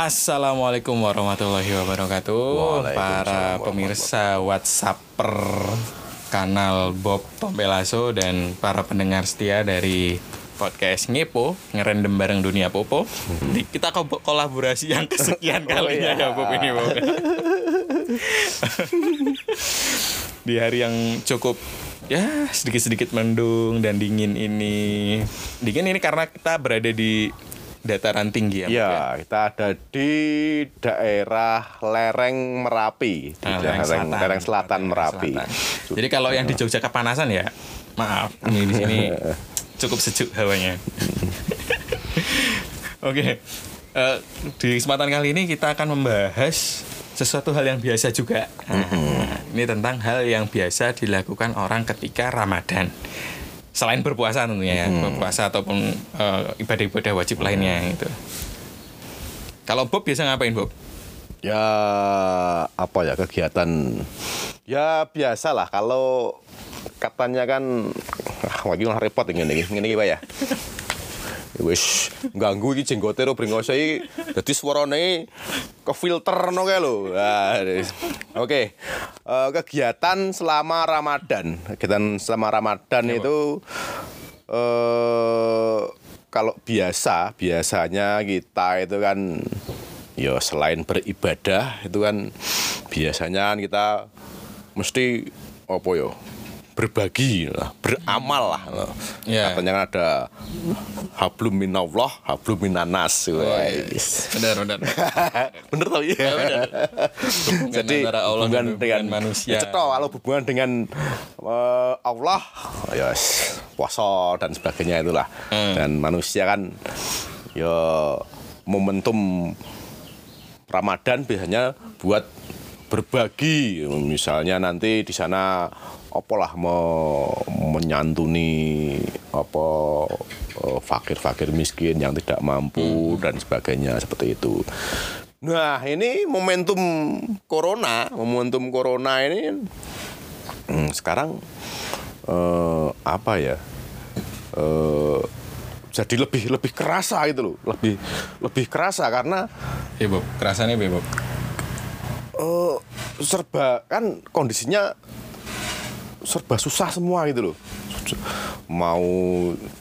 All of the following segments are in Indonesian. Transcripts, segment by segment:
Assalamualaikum warahmatullahi wabarakatuh Para pemirsa Whatsapper kanal Bob Tompelaso dan para pendengar setia dari podcast Ngepo ngerendam bareng dunia Popo. Di- Kita ko- kolaborasi yang kesekian kalinya ya Bob ini Bob. Di hari yang cukup ya sedikit-sedikit mendung dan dingin ini. Dingin ini karena kita berada di dataran tinggi ya. Bob, Ya, kita ada di daerah lereng Merapi, di Ah, lereng, lereng selatan, Lereng Merapi. Selatan. Jadi kalau yang di Jogja kepanasan ya, maaf, ini di sini cukup sejuk hawanya. Oke, eh, di kesempatan kali ini kita akan membahas sesuatu hal yang biasa juga. Nah, Ini tentang hal yang biasa dilakukan orang ketika Ramadan. Selain berpuasa tentunya ya, berpuasa ataupun eh, ibadah-ibadah wajib lainnya itu. Kalau Bob biasa ngapain Bob? Ya, apa ya kegiatan? Ya biasalah kalau katanya kan ah, lagi lah repot ini ini ini Pak ya. Wis ganggu iki jenggote ro brengose iki dadi suarane ke filter no kae lho. Ah, Oke. Eh, kegiatan selama Ramadan. Kegiatan selama Ramadan itu eh kalau biasa, biasanya kita itu kan ya selain beribadah itu kan biasanya kita mesti apa ya berbagi lah, beramal lah. Ya. Katanya kan ada hablum minallah, hablum minanas. Wais. Benar, benar. Bener tau ya? Jadi Allah hubungan dengan manusia. Ya, cetok, kalau hubungan dengan eh, Allah, ya yes, puasa dan sebagainya itulah. Hmm. Dan manusia kan ya momentum Ramadan biasanya buat berbagi. Misalnya nanti di sana apalah mau menyantuni apa eh, fakir-fakir miskin yang tidak mampu dan sebagainya seperti itu. Nah, ini momentum corona, momentum corona ini hmm, sekarang eh, apa ya? Eh, jadi lebih lebih kerasa gitu loh, lebih lebih kerasa karena Iya Bob, kerasannya Iya Bob. eh, serba kan kondisinya serba susah semua gitu loh. Mau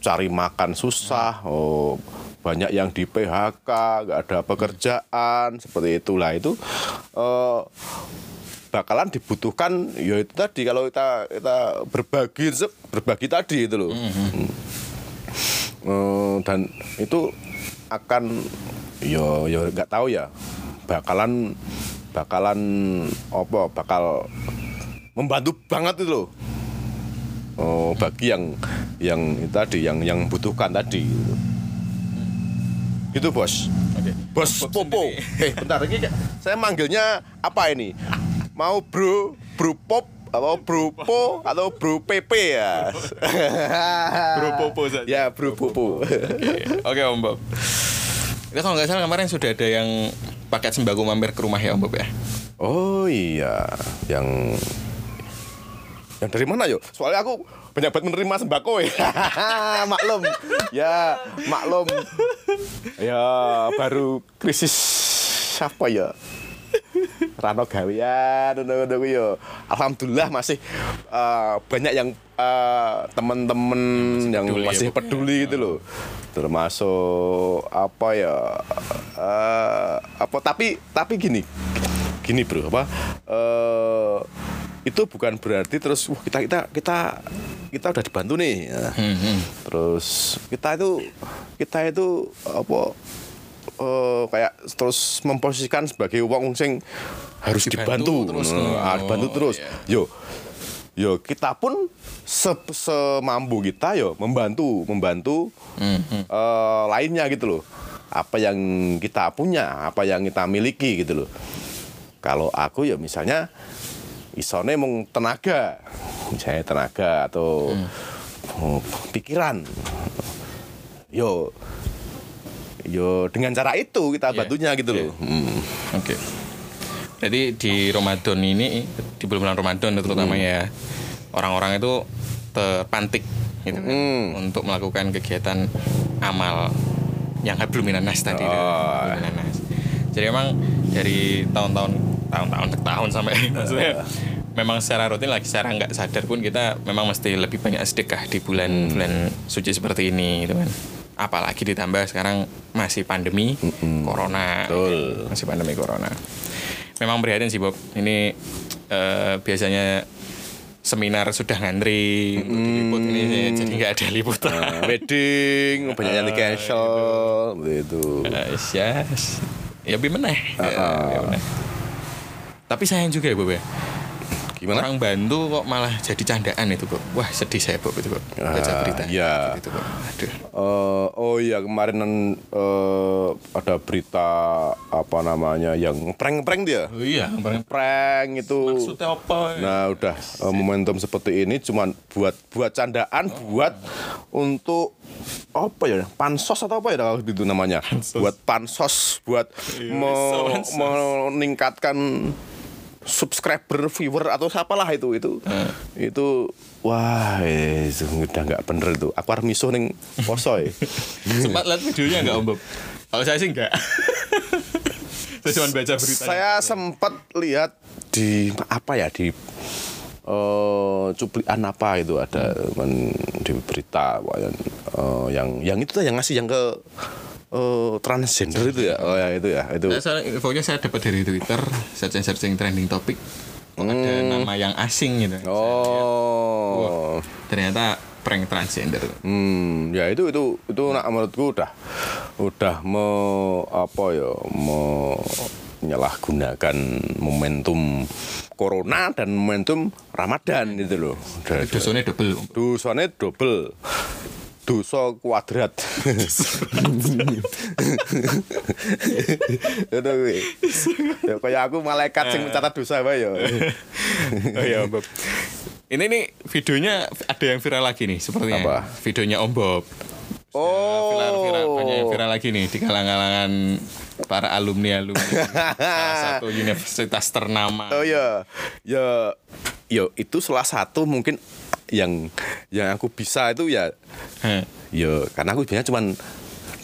cari makan susah, oh, banyak yang di PHK, nggak ada pekerjaan seperti itulah itu eh, bakalan dibutuhkan ya itu tadi kalau kita kita berbagi berbagi tadi itu loh. Hmm. Eh, dan itu akan yo yo nggak tahu ya bakalan bakalan apa bakal membantu banget itu loh oh, bagi yang yang itu tadi yang yang butuhkan tadi gitu bos Oke. bos Bob popo sendiri. eh bentar ini saya manggilnya apa ini mau bro bro pop atau bro po atau bro pp ya Bro Popo saja. ya bro popo Oke Om Bob. Itu kalau nggak salah kemarin sudah ada yang paket sembako mampir ke rumah ya Om Bob ya. Oh iya, yang yang dari mana yo? Soalnya aku banyak banget menerima sembako ya. maklum. Ya, maklum. Ya, baru krisis apa ya? Rano gawean ngono yo. Alhamdulillah masih eh, banyak yang eh, teman-teman yang peduli ya, masih Bu. peduli gitu loh. Termasuk apa ya? eh, apa tapi tapi gini. Gini, Bro, apa? eh itu bukan berarti terus wah kita kita kita kita udah dibantu nih. Nah, Hmm, terus kita itu kita itu apa eh, kayak terus memposisikan sebagai wong sing harus Dibantu dibantu, terus. Nah, Oh, dibantu terus. iya. Yo, yo kita pun se semampu kita yo membantu membantu Hmm, eh, lainnya gitu loh. Apa yang kita punya, apa yang kita miliki gitu loh. Kalau aku ya misalnya isone mung tenaga, misalnya tenaga atau oh, pikiran. Yo yo dengan cara itu kita Iya, bantunya gitu iya. loh. Hmm. Oke. Jadi di Ramadan ini di bulan Ramadan terutama ya orang-orang itu terpantik gitu kan, Hmm. untuk melakukan kegiatan amal yang hablum minan nas tadi. Oh. Jadi emang dari tahun-tahun tahun-tahun ke tahun sampai maksudnya memang secara rutin lagi secara nggak sadar pun kita memang mesti lebih banyak sedekah di bulan bulan suci seperti ini gitu kan. Apalagi ditambah sekarang masih pandemi corona. Betul. Masih pandemi corona. Memang prihatin sih Bob. Ini eh, biasanya seminar sudah ngantri diliput ini jadi nggak ada liputan. Nah, wedding banyak yang di cancel begitu Eh, yes. Ya bi meneh. Ya, bi meneh. Tapi sayang juga ya Bob ya. gimana Orang bantu kok malah jadi candaan itu Bob. Wah sedih saya Bob itu Bob. Baca Ah, berita. iya. Itu Bob. Aduh. Eh, oh iya kemarin eh, ada berita apa namanya yang prank-prank dia Oh iya. prank itu Maksudnya apa? Nah udah eh, momentum seperti ini cuman buat buat candaan buat untuk apa ya pansos atau apa ya kalau itu namanya buat pansos buat Iya, me- pansos. meningkatkan subscriber viewer atau siapalah itu itu itu wah eh, itu udah nggak bener itu aku harus misuh neng poso ya Sempat lihat videonya nggak Om Bob? Kalau saya sih nggak. saya cuma baca berita. saya sempat lihat di apa ya di eh cuplikan apa itu ada men, di berita eh, yang yang itu tuh yang ngasih yang ke eh, transgender itu ya oh ya itu ya itu Nah, saya, infonya saya dapat dari Twitter, searching searching trending topik. Kok ada nama yang asing gitu. Hmm. oh Ternyata prank transgender. Hmm, ya itu itu itu nak menurutku udah udah me apa ya menyalahgunakan momentum corona dan momentum Ramadan itu loh. Dosanya double. Dosanya double. Dosa kuadrat. Kuwi. Ya kayak aku malaikat sing mencatat dosa wae ya. oh iya Om Bob. Ini nih videonya ada yang viral lagi nih sepertinya. Apa? Videonya Om Bob. Oh. Viral, viral, banyak yang viral lagi nih di kalangan para alumni alumni salah satu universitas ternama. Oh ya, ya, yo itu salah satu mungkin yang yang aku bisa itu ya, Heh. yo karena aku biasanya cuman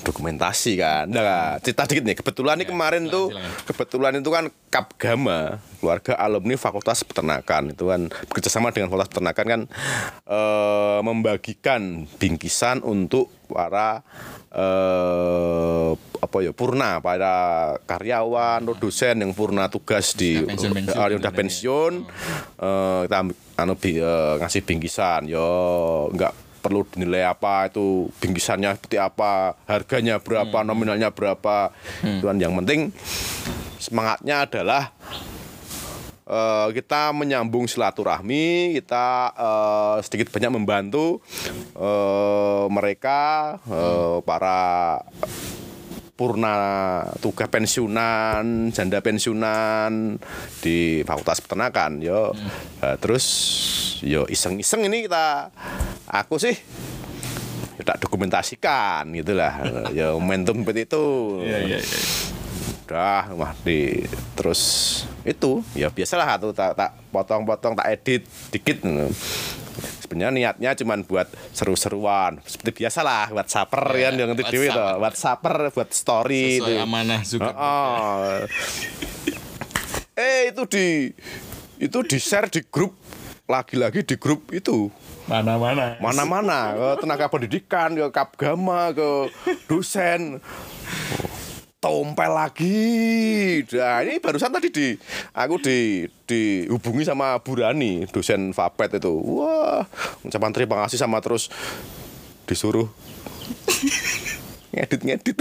dokumentasi kan. Nah, cerita dikit nih. Kebetulan nih kemarin silakan, tuh, silakan. kebetulan itu kan Kapgama, keluarga alumni Fakultas Peternakan itu kan bekerjasama dengan Fakultas Peternakan kan eh, membagikan bingkisan untuk para eh, apa ya purna para karyawan atau dosen yang purna tugas di Sudah pensiun-pensiun eh, udah pensiun eh, kita ambil- anu bi- eh, ngasih bingkisan yo nggak perlu dinilai apa itu bingkisannya seperti apa harganya berapa nominalnya berapa. Itu kan yang penting semangatnya adalah eh, kita menyambung silaturahmi, kita eh, sedikit banyak membantu eh, mereka eh, para purna tugas pensiunan, janda pensiunan di Fakultas Peternakan. Yo, Eh, terus yo iseng-iseng ini kita aku sih ya tak dokumentasikan gitulah. ya momentum seperti itu Iya iya iya. udah mah di terus itu ya biasalah tuh tak tak potong-potong tak edit dikit sebenarnya niatnya cuman buat seru-seruan seperti biasalah buat saper Ya, kan yang buat dewi tuh saper. buat saper buat story itu amanah juga. Oh. eh itu di itu di share di grup lagi-lagi di grup itu Mana-mana. mana-mana ke tenaga pendidikan ke kapgama ke dosen tompel lagi. Nah ini barusan tadi di aku di dihubungi sama Burani dosen Fapet itu. Wah ucapan terima kasih sama terus disuruh ngedit ngedit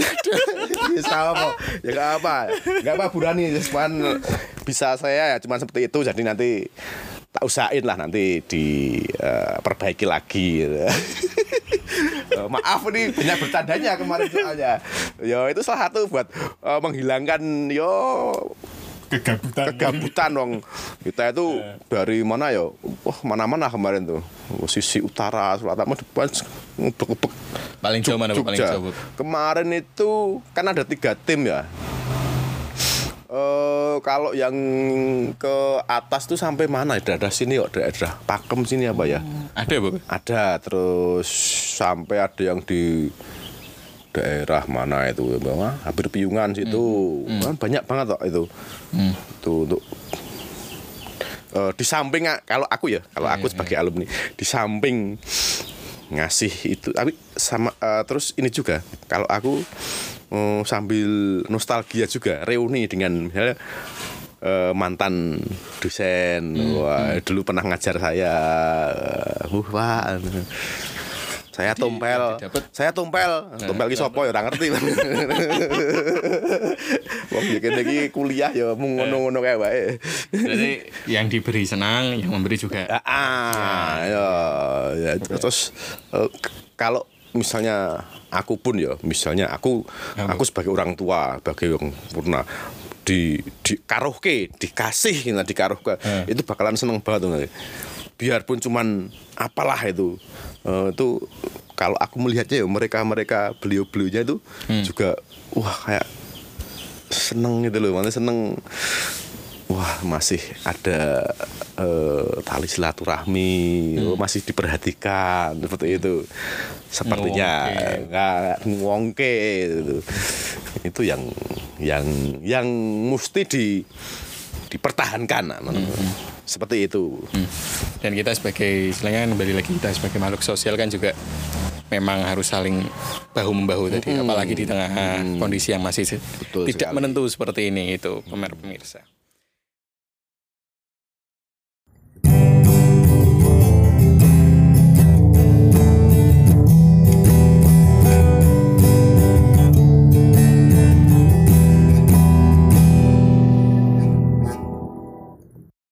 ya sama ya gak apa. Gak apa Burani cuman bisa saya ya cuman seperti itu. Jadi nanti tak usahain lah nanti diperbaiki lagi gitu. Eh, maaf nih banyak bercandanya kemarin soalnya. Yo itu salah satu buat eh, menghilangkan yo Kegabutan. kegabutan dong. Kita itu dari mana ya wah mana-mana kemarin tuh. Sisi utara selatan depan Paling jauh mana paling jauh? Kemarin itu kan ada tiga tim ya. Eh kalau yang ke atas tuh sampai mana? Daerah sini kok, daerah Pakem sini apa ya? Ada Bu? Ada terus sampai ada yang di daerah mana itu? Bahwa hampir piungan situ. Kan banyak banget kok itu. Itu untuk eh, di samping kalau aku ya kalau aku sebagai alumni di samping ngasih itu tapi sama eh, terus ini juga kalau aku eh, sambil nostalgia juga reuni dengan misalnya eh, mantan dosen. Wah dulu pernah ngajar saya uh, wah saya tumpel. didapet. saya tumpel. Tumpel ki sapa ya ora ngerti wong bikin iki kuliah ya mung ngono-ngono kae wae. Jadi yang diberi senang, yang memberi juga. Ah, ah, ya, ya. terus eh, k- kalau misalnya aku pun ya, misalnya aku aku sebagai orang tua, sebagai yang purna di di karoke, dikasih nah dikaroke, itu bakalan seneng banget tuh. Biarpun cuman apalah itu. eh, itu kalau aku melihatnya ya mereka-mereka beliau-beliaunya itu juga wah kayak seneng gitu loh, mana seneng Wah masih ada eh, tali silaturahmi, oh, masih diperhatikan seperti itu. Sepertinya nggak ngongke itu. Itu yang yang yang mesti di dipertahankan. Seperti itu. Dan kita sebagai istilahnya kan kembali lagi kita sebagai makhluk sosial kan juga memang harus saling bahu membahu tadi apalagi di tengah kondisi yang masih Betul tidak sekali. menentu seperti ini itu pemirsa.